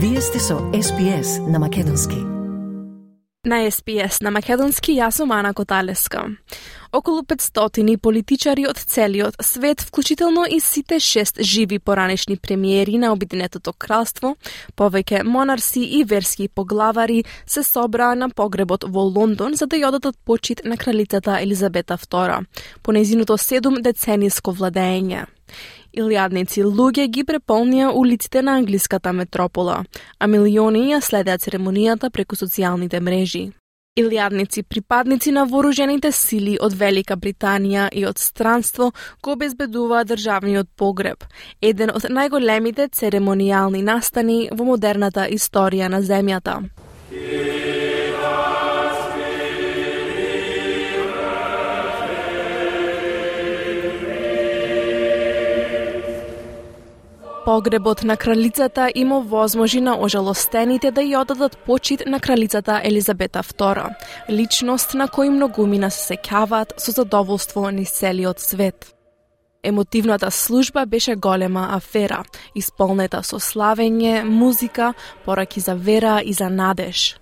Вие сте со SPS на Македонски. На СПС на Македонски јас сум Ана Коталеска. Околу 500 политичари од целиот свет, вклучително и сите шест живи поранешни премиери на Обединетото кралство, повеќе монарси и верски поглавари се собраа на погребот во Лондон за да ја одат почит на кралицата Елизабета II, по незиното 7 децениско владење. Илјадници луѓе ги преполнија улиците на англиската метропола, а милиони ја следеа церемонијата преку социјалните мрежи. Илјадници припадници на вооружените сили од Велика Британија и од странство го обезбедуваа државниот погреб, еден од најголемите церемонијални настани во модерната историја на земјата. Погребот на кралицата има возможи на ожалостените да ја одадат почит на кралицата Елизабета II, личност на кој многумина се сеќаваат со задоволство низ целиот свет. Емотивната служба беше голема афера, исполнета со славење, музика, пораки за вера и за надеж.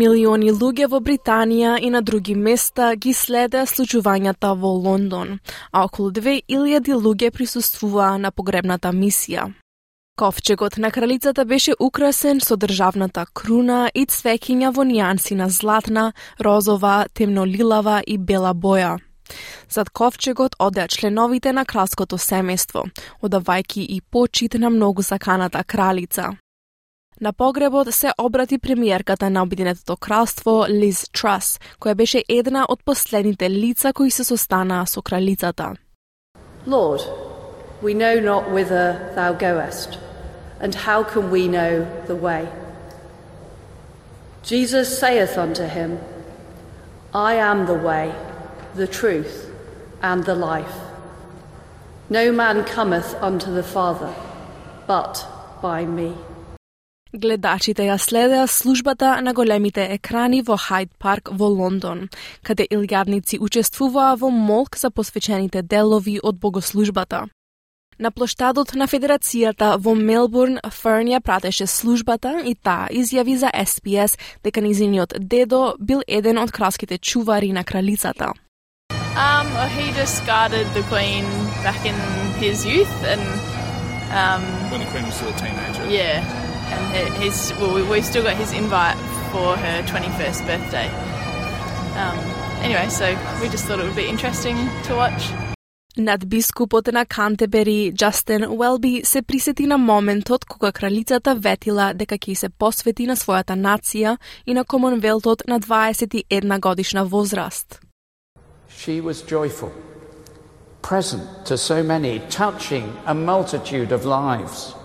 Милиони луѓе во Британија и на други места ги следеа случувањата во Лондон, а околу 2000 луѓе присуствуваа на погребната мисија. Ковчегот на кралицата беше украсен со државната круна и цвеќиња во нијанси на златна, розова, темнолилава и бела боја. Зад ковчегот одеа членовите на кралското семејство, одавајки и почит на многу саканата кралица. На погребот се обрати премиерката на Обединетото кралство Лиз Трас, која беше една од последните лица кои се состанаа со кралицата. Lord, we know not whither thou goest, and how can we know the way? Jesus saith unto him, I am the way, the truth, and the life. No man cometh unto the Father, but by me. Гледачите ја следеа службата на големите екрани во Хайд Парк во Лондон, каде илјадници учествуваа во молк за посвечените делови од богослужбата. На плоштадот на Федерацијата во Мелбурн, Ферн ја пратеше службата и таа изјави за SPS дека низиниот дедо бил еден од кралските чувари на кралицата. Um, well, he just guarded the Queen back in his youth, and um, when the Queen was still a teenager. yeah, and he- he's well, we, we've still got his invite for her twenty-first birthday. Um, anyway, so we just thought it would be interesting to watch. Надбискупот на Кантебери, Джастин Уелби, се присети на моментот кога кралицата ветила дека ќе се посвети на својата нација и на Комонвелтот на 21 годишна возраст. She was joyful, present to so many, touching a multitude of lives.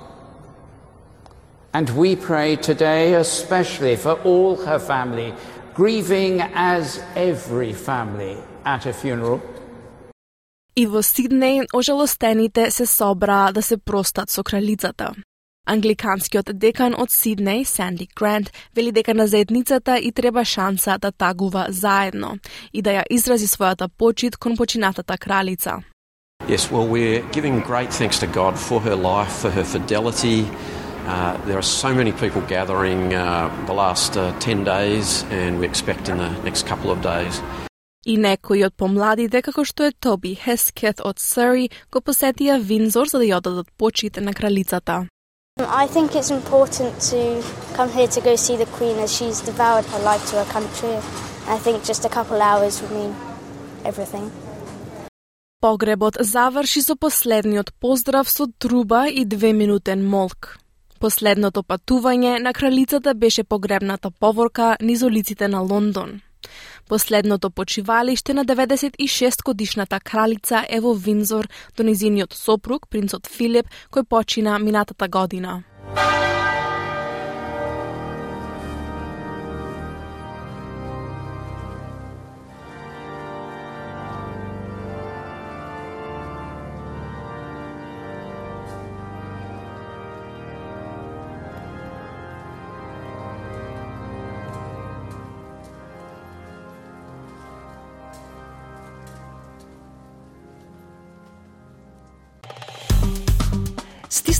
And we pray today especially for all her family, grieving as every family at a funeral. И во Сиднеј ожалостените се собраа да се простат со кралицата. Англиканскиот декан од Сиднеј, Санди Грант, вели дека на заедницата и треба шанса да тагува заедно и да ја изрази својата почит кон починатата кралица. Yes, well, we're giving great thanks to God for her life, for her fidelity. Uh, there are so many people gathering uh, the last uh, 10 days, and we expect in the next couple of days. И некои од помладите, како што е Тоби Хескет од Surrey, го посетија Винзор за да ја одадат почит на кралицата. I think it's important to come here to go see the Queen as she's devoured her life to her country. I think just a couple hours would mean everything. Погребот заврши со последниот поздрав со труба и две минутен молк. Последното патување на кралицата беше погребната поворка низ улиците на Лондон. Последното почивалиште на 96 годишната кралица е во Винзор до низиниот сопруг, принцот Филип, кој почина минатата година.